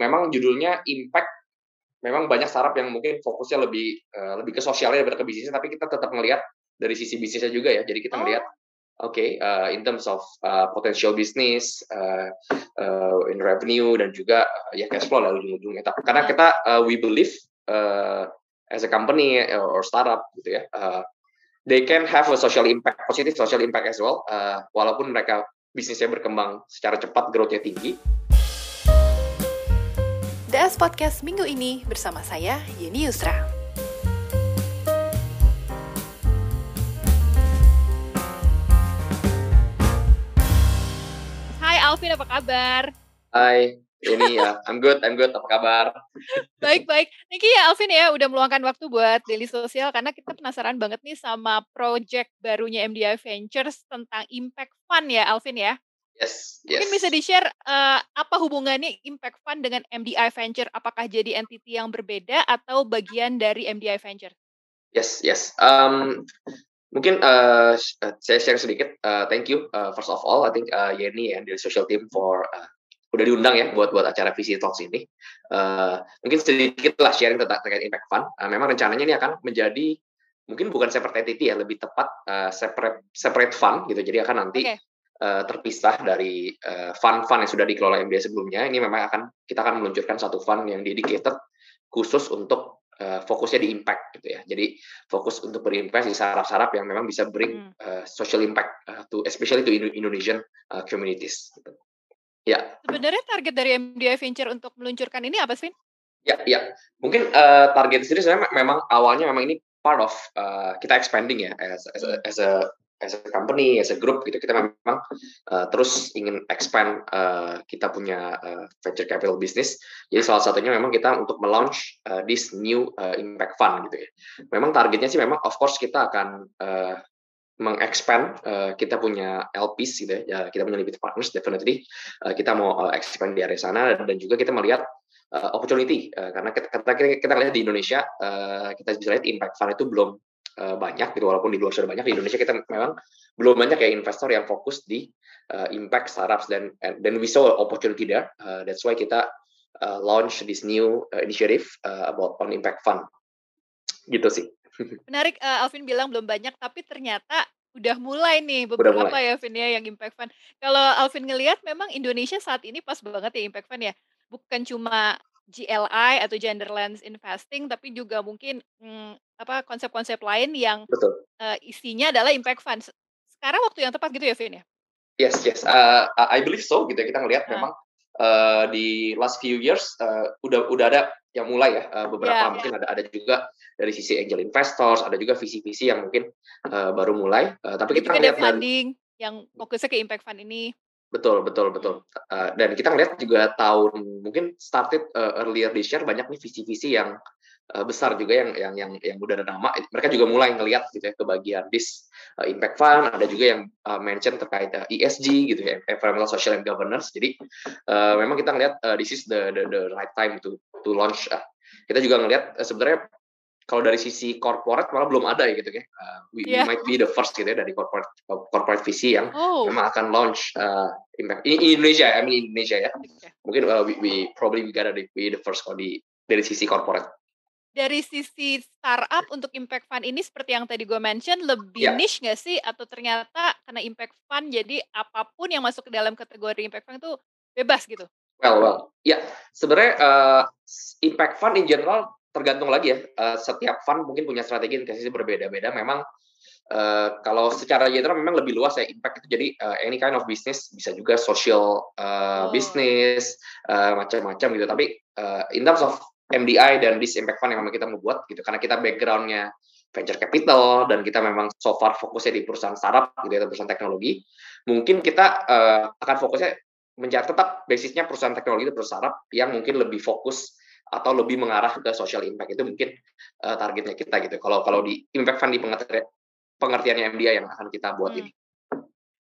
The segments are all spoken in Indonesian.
memang judulnya impact. Memang banyak startup yang mungkin fokusnya lebih uh, lebih ke sosialnya daripada ke bisnisnya tapi kita tetap melihat dari sisi bisnisnya juga ya. Jadi kita oh. melihat oke okay, uh, in terms of uh, potential business uh, uh, in revenue dan juga uh, ya cash flow lah ujung-ujungnya. Karena kita uh, we believe uh, as a company or startup gitu ya uh, they can have a social impact positive social impact as well uh, walaupun mereka bisnisnya berkembang secara cepat growth-nya tinggi DS Podcast minggu ini bersama saya, Yeni Yusra. Hai Alvin, apa kabar? Hai, ini ya, I'm good, I'm good. Apa kabar? baik, baik. Niki ya Alvin ya, udah meluangkan waktu buat Daily Sosial karena kita penasaran banget nih sama project barunya MDI Ventures tentang Impact Fund ya, Alvin ya. Yes, yes. Mungkin bisa di-share uh, apa hubungannya Impact Fund dengan MDI Venture? Apakah jadi entity yang berbeda atau bagian dari MDI Venture? Yes, yes. Um, mungkin uh, saya share sedikit. Uh, thank you uh, first of all. I think uh, Yeni and the social team for uh, udah diundang ya buat buat acara Visi Talks ini. Uh, mungkin sedikit lah sharing tentang terkait Impact Fund. Uh, memang rencananya ini akan menjadi mungkin bukan separate entity ya, lebih tepat uh, separate separate fund gitu. Jadi akan nanti okay uh, terpisah dari uh, fund-fund yang sudah dikelola MBA sebelumnya. Ini memang akan kita akan meluncurkan satu fund yang dedicated khusus untuk uh, fokusnya di impact gitu ya. Jadi fokus untuk berinvest di saraf-saraf yang memang bisa bring uh, social impact uh, to especially to Indonesian uh, communities. Gitu. Ya. Sebenarnya target dari MDI Venture untuk meluncurkan ini apa sih? Ya, ya. Mungkin uh, target sendiri sebenarnya memang awalnya memang ini part of uh, kita expanding ya as, as, a, as a as a company, as a group gitu kita memang uh, terus ingin expand uh, kita punya uh, venture capital business. Jadi salah satunya memang kita untuk melaunch uh, this new uh, impact fund gitu ya. Memang targetnya sih memang of course kita akan uh, mengexpand uh, kita punya LPs gitu ya, ya kita punya limited partners definitely uh, kita mau uh, expand di area sana dan juga kita melihat uh, opportunity uh, karena kita, kita kita lihat di Indonesia uh, kita bisa lihat impact fund itu belum uh, banyak gitu walaupun di luar sudah banyak di Indonesia kita memang belum banyak ya investor yang fokus di uh, impact startups dan dan we saw opportunity there. Uh, that's why kita uh, launch this new uh, initiative uh, about on impact fund. Gitu sih. Menarik uh, Alvin bilang belum banyak tapi ternyata udah mulai nih beberapa mulai. ya Alvin ya yang impact fund. Kalau Alvin ngelihat memang Indonesia saat ini pas banget ya impact fund ya. Bukan cuma GLI atau gender lens investing, tapi juga mungkin hmm, apa konsep-konsep lain yang Betul. Uh, isinya adalah impact funds. Sekarang waktu yang tepat gitu ya, Vin ya? Yes, yes. Uh, I believe so. Gitu ya. kita ngelihat nah. memang uh, di last few years uh, udah udah ada yang mulai ya uh, beberapa yeah, mungkin yeah. ada ada juga dari sisi angel investors, ada juga visi-visi yang mungkin uh, baru mulai. Uh, tapi kita lihat funding yang fokusnya ke impact fund ini. Betul, betul, betul. Uh, dan kita ngeliat juga tahun mungkin started uh, earlier this year banyak nih visi-visi yang uh, besar juga yang yang yang yang udah ada nama. Mereka juga mulai ngelihat gitu ya ke bagian this uh, impact fund. Ada juga yang uh, mention terkait uh, ESG gitu ya, environmental, social, and governance. Jadi uh, memang kita ngelihat uh, this is the, the the right time to to launch. Uh, kita juga ngelihat uh, sebenarnya kalau dari sisi corporate malah belum ada ya gitu ya. Uh, we, yeah. we iya. might be the first gitu ya dari corporate corporate visi yang oh. memang akan launch uh, impact in Indonesia, I mean Indonesia ya. Okay. Mungkin uh, we, we probably we gotta be the first kalau di dari sisi corporate. Dari sisi startup untuk impact fund ini seperti yang tadi gue mention lebih yeah. niche nggak sih atau ternyata karena impact fund jadi apa pun yang masuk ke dalam kategori impact fund itu bebas gitu? Well, well, ya yeah. sebenarnya uh, impact fund in general tergantung lagi ya. Uh, setiap fund mungkin punya strategi investasi berbeda-beda. Memang uh, kalau secara general memang lebih luas ya impact itu. Jadi uh, any kind of business bisa juga social uh, oh. business uh, macam-macam gitu. Tapi uh, in terms of MDI dan this impact fund yang memang kita mau buat gitu karena kita backgroundnya venture capital dan kita memang so far fokusnya di perusahaan startup gitu ya perusahaan teknologi mungkin kita uh, akan fokusnya mencari tetap basisnya perusahaan teknologi itu perusahaan startup yang mungkin lebih fokus atau lebih mengarah ke social impact itu mungkin uh, targetnya kita gitu. Kalau kalau di impact fund di pengertian pengertiannya MDI yang akan kita buat hmm. ini.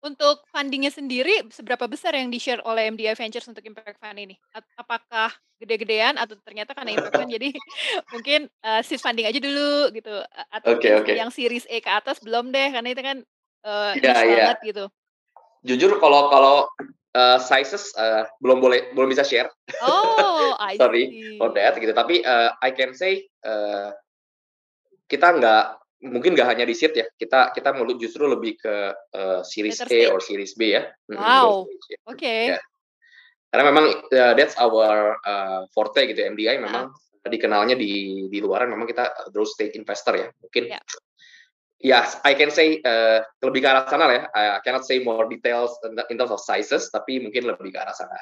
Untuk fundingnya sendiri, seberapa besar yang di-share oleh MDI Ventures untuk Impact Fund ini? Apakah gede-gedean atau ternyata karena Impact Fund jadi mungkin uh, seed funding aja dulu gitu? Atau okay, okay. yang Series A ke atas belum deh, karena itu kan uh, yeah, yeah. banget gitu. Jujur kalau kalau uh, sizes uh, belum boleh belum bisa share. Oh, I sorry for that gitu. Tapi uh, I can say uh, kita nggak mungkin nggak hanya di seat ya. Kita kita mau justru lebih ke uh, series A or series B ya. Wow. Oke. Okay. Ya. Karena memang uh, that's our uh, forte gitu. MDI memang uh. dikenalnya di di luaran memang kita growth stage investor ya. Mungkin yeah Yes, I can say uh, lebih ke arah sana lah ya. I cannot say more details in terms of sizes, tapi mungkin lebih ke arah sana.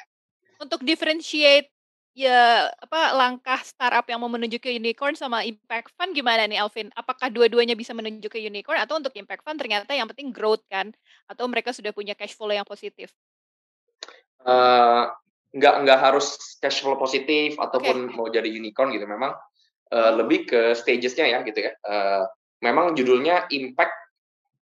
Untuk differentiate ya apa langkah startup yang mau menuju ke unicorn sama impact fund gimana nih Alvin? Apakah dua-duanya bisa menuju ke unicorn atau untuk impact fund ternyata yang penting growth kan? Atau mereka sudah punya cash flow yang positif? Uh, nggak nggak harus cash flow positif ataupun okay. mau jadi unicorn gitu. Memang uh, lebih ke stagesnya ya gitu ya. Uh, memang judulnya impact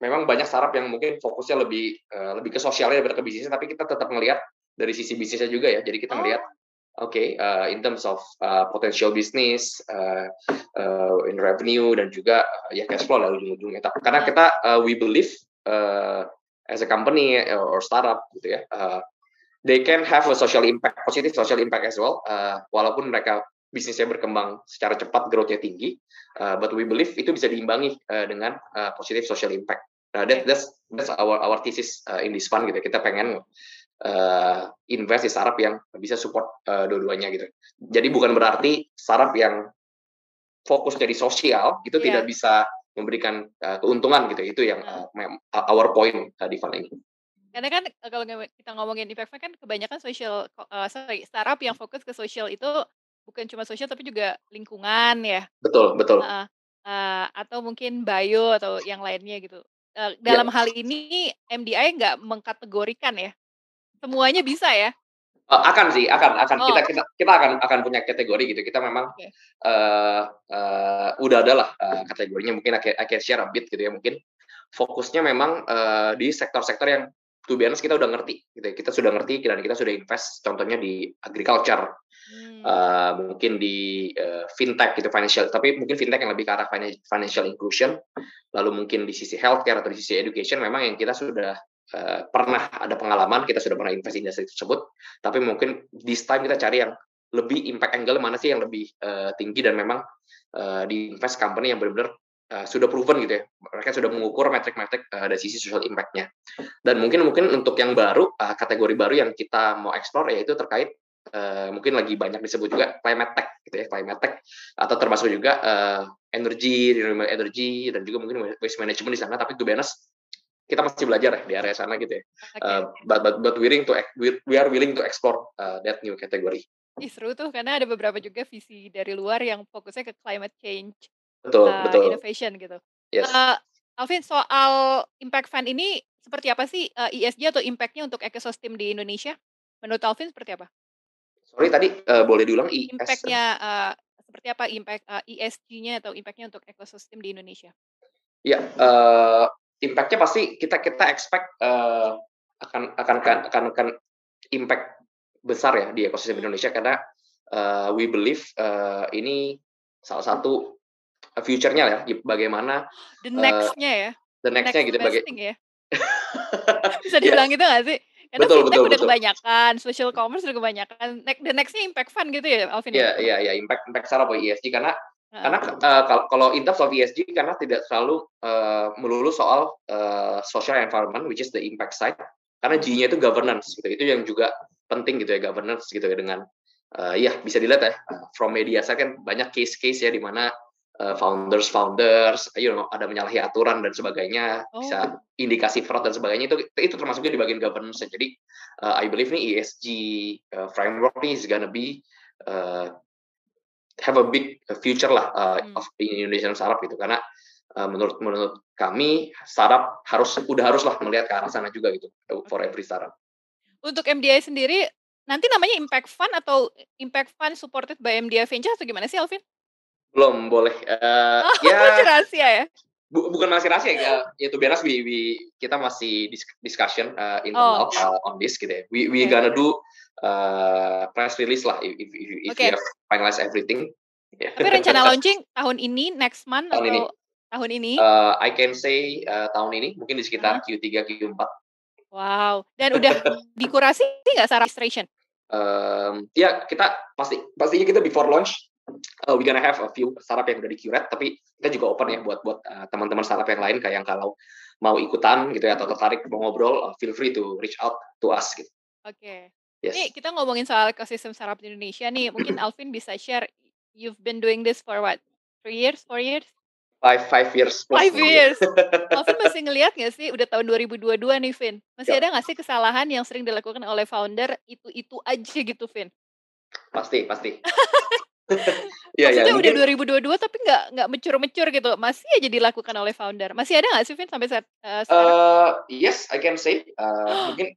memang banyak startup yang mungkin fokusnya lebih uh, lebih ke sosialnya daripada ke bisnisnya tapi kita tetap melihat dari sisi bisnisnya juga ya jadi kita melihat oh. oke okay, uh, in terms of uh, potential business uh, uh, in revenue dan juga uh, ya cash flow lah ujung-ujungnya karena iya. kita uh, we believe uh, as a company or startup gitu ya uh, they can have a social impact positive social impact as well uh, walaupun mereka bisnisnya berkembang secara cepat, growth-nya tinggi, uh, but we believe itu bisa diimbangi uh, dengan uh, positive social impact. Nah, that, that's that's our our thesis uh, in this fund gitu. Kita pengen uh, invest di startup yang bisa support uh, dua-duanya gitu. Jadi bukan berarti startup yang fokus dari sosial itu yeah. tidak bisa memberikan uh, keuntungan gitu. Itu yang uh, our point uh, di fund ini. Karena kan kalau kita ngomongin impact kan kebanyakan social uh, sorry startup yang fokus ke social itu bukan cuma sosial tapi juga lingkungan ya. Betul, betul. Uh, uh, atau mungkin bio atau yang lainnya gitu. Uh, dalam yeah. hal ini MDI nggak mengkategorikan ya? Semuanya bisa ya? Uh, akan sih, akan, akan oh. kita kita kita akan akan punya kategori gitu. Kita memang okay. uh, uh, udah ada lah uh, kategorinya. Mungkin I can share a bit gitu ya. Mungkin fokusnya memang uh, di sektor-sektor yang to be honest kita udah ngerti gitu ya. Kita sudah ngerti dan kita sudah invest contohnya di agriculture. Uh, mungkin di uh, fintech gitu financial tapi mungkin fintech yang lebih ke arah financial inclusion. Lalu mungkin di sisi healthcare atau di sisi education memang yang kita sudah uh, pernah ada pengalaman kita sudah pernah invest di industri tersebut. Tapi mungkin this time kita cari yang lebih impact angle mana sih yang lebih uh, tinggi dan memang uh, di invest company yang benar-benar uh, sudah proven gitu ya. Mereka sudah mengukur metrik-metrik uh, dari sisi social impact-nya. Dan mungkin mungkin untuk yang baru uh, kategori baru yang kita mau explore yaitu terkait uh, mungkin lagi banyak disebut juga climate tech gitu ya climate tech. Atau termasuk juga uh, energy renewable energy dan juga mungkin waste management di sana. Tapi to be honest kita masih belajar ya di area sana gitu ya. Okay. uh, but but but willing to we are willing to explore uh, that new category. Ih, seru tuh karena ada beberapa juga visi dari luar yang fokusnya ke climate change betul uh, betul. innovation gitu. Yes. uh, Alvin soal impact fund ini seperti apa sih uh, ESG atau impactnya untuk ekosistem di Indonesia? Menurut Alvin seperti apa Sorry tadi uh, boleh diulang IS. Impact-nya uh, seperti apa impact uh, ESG-nya atau impact-nya untuk ekosistem di Indonesia? Ya, uh, impact-nya pasti kita kita expect uh, akan akan akan akan impact besar ya di ekosistem Indonesia karena uh, we believe uh, ini salah satu future-nya ya bagaimana the next-nya uh, ya. The next-nya next gitu bagaimana ya. Bisa dibilang yeah. gitu nggak sih? Karena betul, betul, udah betul. kebanyakan, social commerce udah kebanyakan. Next, the nextnya impact fund gitu ya, Alvin? Iya, iya, iya, impact impact secara ESG karena uh. karena uh, kalau in terms of ESG karena tidak selalu uh, melulu soal uh, social environment, which is the impact side. Karena G-nya itu governance gitu. Itu yang juga penting gitu ya governance gitu ya dengan uh, ya bisa dilihat ya from media saya kan banyak case-case ya di mana uh, founders founders you know ada menyalahi aturan dan sebagainya oh. bisa indikasi fraud dan sebagainya itu itu termasuknya di bagian governance jadi uh, I believe nih ESG uh, framework nih is gonna be uh, have a big future lah uh, hmm. of Indonesian startup gitu karena uh, menurut menurut kami startup harus udah harus lah melihat ke arah sana juga gitu for every startup. Untuk MDI sendiri nanti namanya Impact Fund atau Impact Fund supported by MDI Venture atau gimana sih Alvin? Belum boleh. Uh, oh, ya masih rahasia ya? Bu, bukan masih rahasia ya. Ya tuh beres we, we, kita masih discussion uh, internal oh. uh, on this gitu ya. We we okay. gonna do uh, press release lah if if, if okay. we have finalize everything. Yeah. Tapi rencana launching tahun ini, next month tahun atau ini. tahun ini? Uh, I can say uh, tahun ini, mungkin di sekitar uh -huh. Q3 Q4. Wow, dan udah dikurasi nggak Sarah registration? Um, ya kita pasti pastinya kita before launch uh, we gonna have a few startup yang udah di curate tapi kita juga open ya buat buat uh, teman-teman startup yang lain kayak yang kalau mau ikutan gitu ya atau tertarik mau ngobrol uh, feel free to reach out to us gitu. Oke. Okay. Yes. Nih kita ngomongin soal ekosistem startup di Indonesia nih, mungkin Alvin bisa share you've been doing this for what? Three years, four years? Five, five years plus. Five years. Alvin masih ngelihat nggak sih, udah tahun 2022 nih, Vin. Masih ya. ada nggak sih kesalahan yang sering dilakukan oleh founder itu-itu aja gitu, Vin? Pasti, pasti. ya, Maksudnya ya, udah mungkin... 2022 tapi nggak nggak mecur-mecur gitu, masih aja dilakukan oleh founder. Masih ada nggak sih, Vin, sampai saat uh, sekarang? Uh, yes, I can say. Uh, mungkin,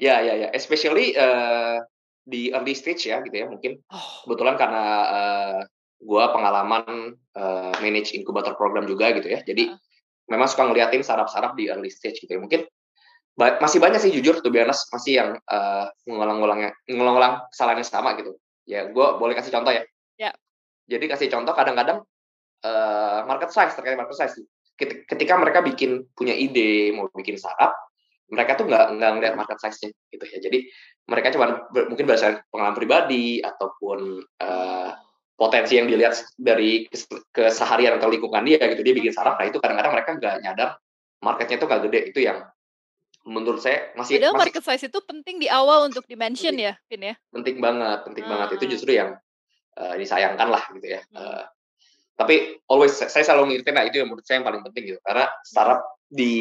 ya, ya, ya. Especially uh, di early stage ya, gitu ya. Mungkin oh. kebetulan karena uh, gue pengalaman uh, manage inkubator program juga gitu ya. Jadi uh. memang suka ngeliatin saraf-saraf di early stage gitu ya. Mungkin ba masih banyak sih jujur tuh honest masih yang uh, ngulang-ngulangnya ngulang-ngulang kesalahan yang sama gitu. Ya gue boleh kasih contoh ya. Ya. Jadi kasih contoh kadang-kadang uh, market size terkait market size. Ketika mereka bikin punya ide mau bikin startup, mereka tuh nggak nggak ngeliat market size-nya gitu ya. Jadi mereka cuma mungkin berdasarkan pengalaman pribadi ataupun uh, potensi yang dilihat dari keseharian atau lingkungan dia gitu dia bikin saraf nah itu kadang-kadang mereka nggak nyadar marketnya itu nggak gede itu yang menurut saya masih Padahal masih, market size itu penting di awal untuk dimention ya Vin ya penting banget penting hmm. banget itu ah. justru yang uh, disayangkan lah gitu ya hmm. uh, tapi always saya selalu ngingetin nah itu yang menurut saya yang paling penting gitu karena startup di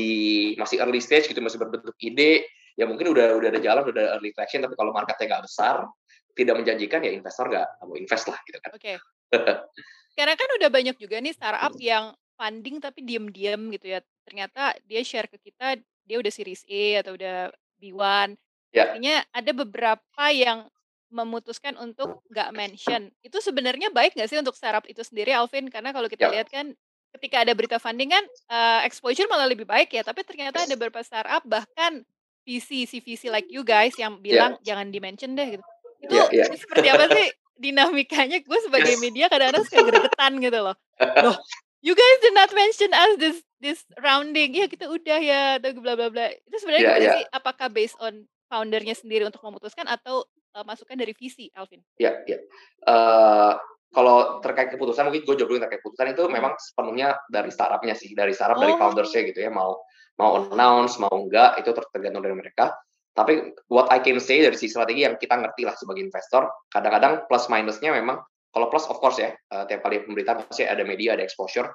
masih early stage gitu masih berbentuk ide ya mungkin udah udah ada jalan udah ada early traction tapi kalau marketnya nggak besar tidak menjanjikan ya investor nggak mau invest lah gitu kan. Oke. Okay. Karena kan udah banyak juga nih startup yang funding tapi diem-diem gitu ya. Ternyata dia share ke kita dia udah series A atau udah B1. Ya. Artinya ada beberapa yang memutuskan untuk nggak mention. Itu sebenarnya baik nggak sih untuk startup itu sendiri, Alvin? Karena kalau kita ya. lihat kan ketika ada berita funding kan uh, exposure malah lebih baik ya. Tapi ternyata ada beberapa startup bahkan VC, CVC like you guys yang ya. bilang yeah. jangan dimention deh gitu. Itu yeah, yeah. seperti apa sih dinamikanya? Gue sebagai yes. media kadang-kadang suka gregetan gitu loh. Loh, you guys did not mention us this this rounding. Ya kita udah ya atau bla bla bla. Itu sebenarnya yeah, yeah. sih apakah based on foundernya sendiri untuk memutuskan atau uh, masukan dari visi, Alvin? Ya, yeah, ya. Yeah. Uh, kalau terkait keputusan mungkin gue jawab terkait keputusan itu memang sepenuhnya dari startupnya sih dari startup oh. dari foundersnya gitu ya mau mau announce mau enggak itu tergantung dari mereka tapi what I can say dari sisi strategi yang kita ngerti lah sebagai investor, kadang-kadang plus minusnya memang kalau plus of course ya uh, tiap kali pemberitaan pasti ada media, ada exposure.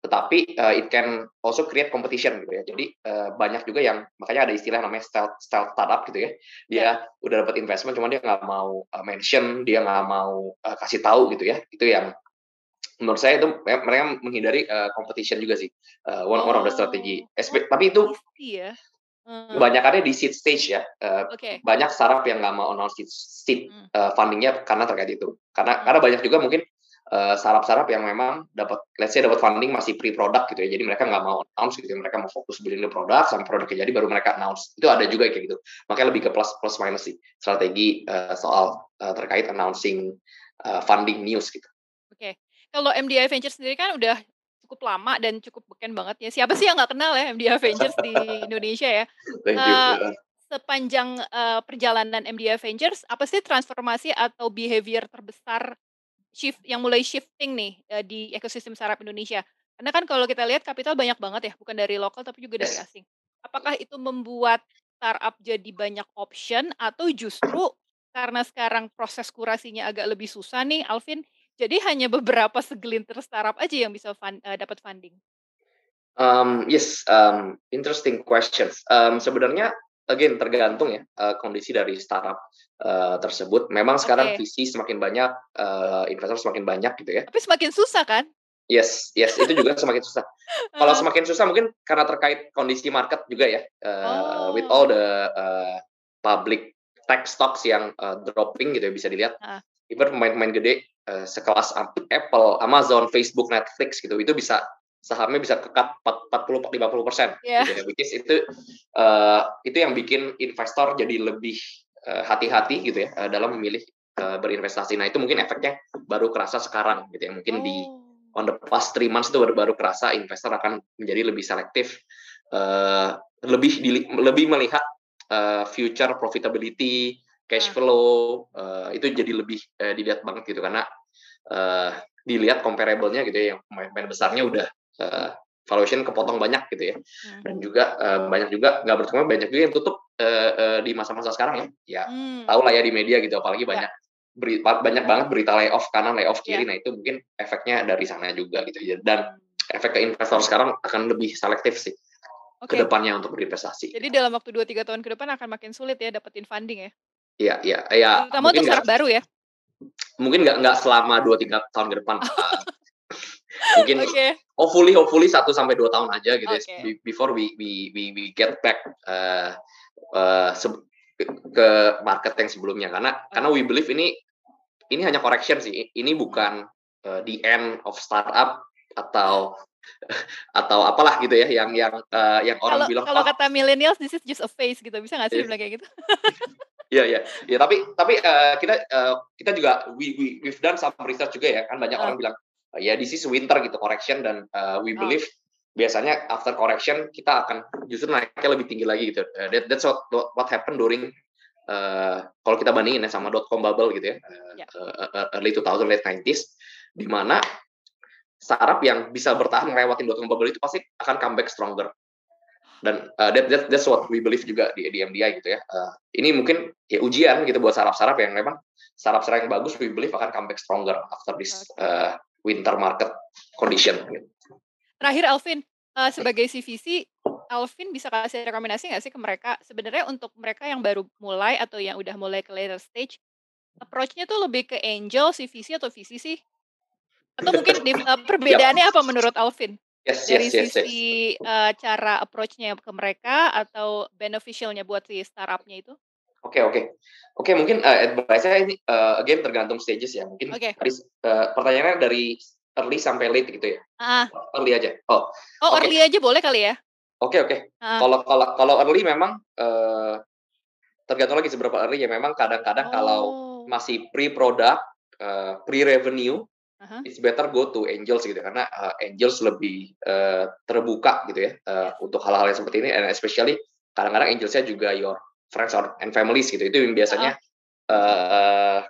Tetapi uh, it can also create competition gitu ya. Jadi uh, banyak juga yang makanya ada istilah namanya stealth, stealth startup gitu ya. Dia yeah. udah dapat investment, cuma dia nggak mau uh, mention, dia nggak mau uh, kasih tahu gitu ya. Itu yang menurut saya itu mereka menghindari uh, competition juga sih. Uh, one, oh. one of the strategy. Oh, tapi itu ya. Hmm. Kebanyakannya di seed stage ya. Uh, okay. Banyak startup yang nggak mau announce seed, seed hmm. uh, fundingnya karena terkait itu. Karena hmm. karena banyak juga mungkin uh, startup-startup yang memang dapat, let's say dapat funding masih pre-product gitu ya. Jadi mereka nggak mau announce gitu. Ya. Mereka mau fokus building the product sampai produknya jadi baru mereka announce. Itu ada juga kayak gitu. Makanya lebih ke plus plus minus sih strategi uh, soal uh, terkait announcing uh, funding news gitu. Oke. Okay. Kalau MDI Ventures sendiri kan udah cukup lama dan cukup beken banget ya. Siapa sih yang nggak kenal ya MD Avengers di Indonesia ya? Thank you. Uh, sepanjang uh, perjalanan MD Avengers, apa sih transformasi atau behavior terbesar shift yang mulai shifting nih di ekosistem startup Indonesia? Karena kan kalau kita lihat kapital banyak banget ya, bukan dari lokal tapi juga dari asing. Apakah itu membuat startup jadi banyak option atau justru karena sekarang proses kurasinya agak lebih susah nih, Alvin, jadi hanya beberapa segelintir startup aja yang bisa fund, uh, dapat funding. Um, yes, um, interesting questions. Um, sebenarnya again tergantung ya uh, kondisi dari startup uh, tersebut. Memang sekarang okay. visi semakin banyak, uh, investor semakin banyak gitu ya. Tapi semakin susah kan? Yes, yes itu juga semakin susah. Kalau semakin susah mungkin karena terkait kondisi market juga ya. Uh, oh. With all the uh, public tech stocks yang uh, dropping gitu ya bisa dilihat. Uh. Even pemain-pemain gede uh, sekelas Apple, Amazon, Facebook, Netflix gitu itu bisa sahamnya bisa kekat 40 50 persen yeah. gitu ya. Which is itu uh, itu yang bikin investor jadi lebih uh, hati-hati gitu ya uh, dalam memilih uh, berinvestasi. Nah itu mungkin efeknya baru kerasa sekarang gitu ya. Mungkin oh. di on the past three months itu baru baru kerasa investor akan menjadi lebih selektif uh, lebih di, lebih melihat uh, future profitability, cash ah. flow uh, itu jadi lebih uh, dilihat banget gitu karena uh, dilihat comparable-nya gitu ya yang pemain-pemain besarnya udah uh, valuation kepotong banyak gitu ya hmm. dan juga uh, banyak juga nggak bertemu banyak juga yang tutup uh, uh, di masa-masa sekarang ya ya hmm. tahu lah ya di media gitu apalagi ya. banyak beri, banyak banget berita layoff kanan layoff kiri yeah. nah itu mungkin efeknya dari sana juga gitu ya dan hmm. efek ke investor sekarang akan lebih selektif sih okay. ke depannya untuk berinvestasi. Jadi dalam waktu 2-3 tahun ke depan akan makin sulit ya dapetin funding ya? Iya, iya. iya Terutama untuk startup baru ya? Mungkin nggak nggak selama 2-3 tahun ke depan. Uh, mungkin okay. hopefully hopefully 1 sampai 2 tahun aja gitu okay. ya. Before we we we, we get back uh, uh, ke market yang sebelumnya karena okay. karena we believe ini ini hanya correction sih. Ini bukan uh, the end of startup atau atau apalah gitu ya yang yang uh, yang orang kalo, bilang kalau oh, kata millennials this is just a phase gitu bisa nggak sih yeah. bilang kayak gitu Iya iya ya tapi tapi uh, kita uh, kita juga we, we we've done some research juga ya kan banyak oh. orang bilang uh, ya this is winter gitu correction dan uh, we believe oh. biasanya after correction kita akan justru naiknya lebih tinggi lagi gitu uh, that, that's what what happened during uh, kalau kita bandingin ya sama dot com bubble gitu ya uh, yeah. uh, early 2000 late 90s di mana startup yang bisa bertahan melewati dot com bubble itu pasti akan comeback stronger dan uh, that, that that's what we believe juga di, di MDI gitu ya uh, ini mungkin ya ujian gitu buat startup-startup yang memang startup-startup yang bagus we believe akan comeback stronger after this uh, winter market condition gitu. terakhir Alvin uh, sebagai CVC Alvin bisa kasih rekomendasi nggak sih ke mereka sebenarnya untuk mereka yang baru mulai atau yang udah mulai ke later stage approach-nya tuh lebih ke angel CVC atau VC sih atau mungkin di, uh, perbedaannya apa menurut Alvin? Yes, Dari yes, yes, sisi yes. Uh, cara approach-nya ke mereka atau beneficial-nya buat si startup-nya itu? Oke okay, oke okay. oke okay, mungkin uh, advice saya ini uh, again tergantung stages ya mungkin okay. dari uh, pertanyaannya dari early sampai late gitu ya uh. early aja oh oh okay. early aja boleh kali ya oke okay, oke okay. uh. kalau kalau kalau early memang uh, tergantung lagi seberapa early ya memang kadang-kadang oh. kalau masih pre product uh, pre revenue uh-huh. it's better go to angels gitu karena uh, angels lebih uh, terbuka gitu ya uh, untuk hal-hal yang seperti ini and especially kadang-kadang angelsnya juga your friends or and families gitu itu yang biasanya uh-huh. uh,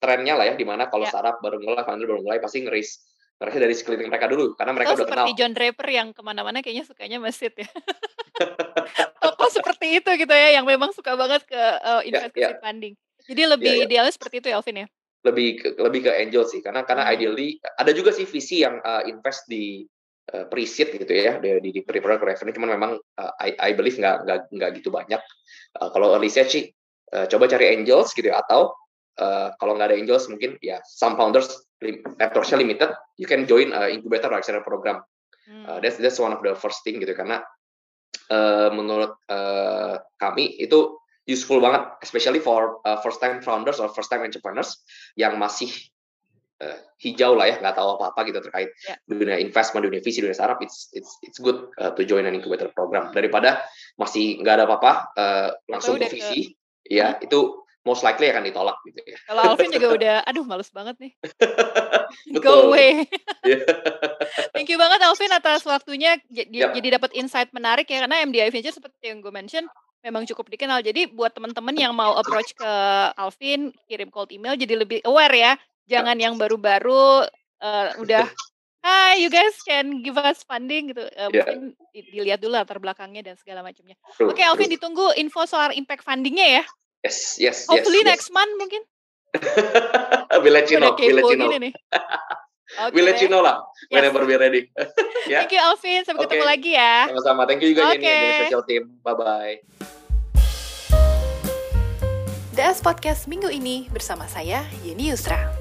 trennya lah ya di mana kalau yeah. startup baru mulai founder baru mulai pasti ngeris ngeris dari sekeliling mereka dulu karena mereka oh, udah seperti kenal. John Draper yang ke mana-mana kayaknya sukanya masjid ya. Toko seperti itu gitu ya yang memang suka banget ke uh, investasi yeah, yeah. funding. Jadi lebih yeah, yeah. idealnya seperti itu ya Alvin ya lebih ke, lebih ke angel sih karena karena hmm. ideally ada juga sih visi yang uh, invest di uh, pre-seed gitu ya di di, di pre-product revenue. Cuman memang uh, I, I believe nggak nggak nggak gitu banyak. Uh, kalau early stage sih uh, coba cari angels gitu ya atau uh, kalau nggak ada angels mungkin ya some founders approach limited you can join uh, incubator or accelerator program. Uh, that's that's one of the first thing gitu karena uh, menurut uh, kami itu useful banget, especially for uh, first time founders or first time entrepreneurs yang masih uh, hijau lah ya, nggak tahu apa-apa gitu terkait yeah. dunia investment, dunia visi, dunia startup. It's it's it's good uh, to join an incubator program daripada masih nggak ada apa-apa uh, langsung ke visi, ke... ya hmm. itu most likely akan ditolak gitu ya. Kalau Alvin juga udah, aduh males banget nih. Go away. Thank you banget Alvin atas waktunya jadi, yep. jadi dapat insight menarik ya karena MDI Venture seperti yang gue mention memang cukup dikenal. Jadi buat teman-teman yang mau approach ke Alvin, kirim cold email jadi lebih aware ya. Jangan yang baru-baru uh, udah Hai, you guys can give us funding gitu. Uh, yeah. Mungkin dilihat dulu latar belakangnya dan segala macamnya. Oke, okay, Alvin ditunggu info soal impact fundingnya ya. Yes, yes, Hopefully yes, next yes. month mungkin. we'll let you know. We'll let you know. Nih. Okay. We'll let you know lah yes. whenever we're ready. yeah. Thank you Alvin, sampai okay. ketemu lagi ya. Sama-sama. Thank you juga okay. Jenny dari Social Team. Bye-bye. DS Podcast minggu ini bersama saya Yeni Yusra.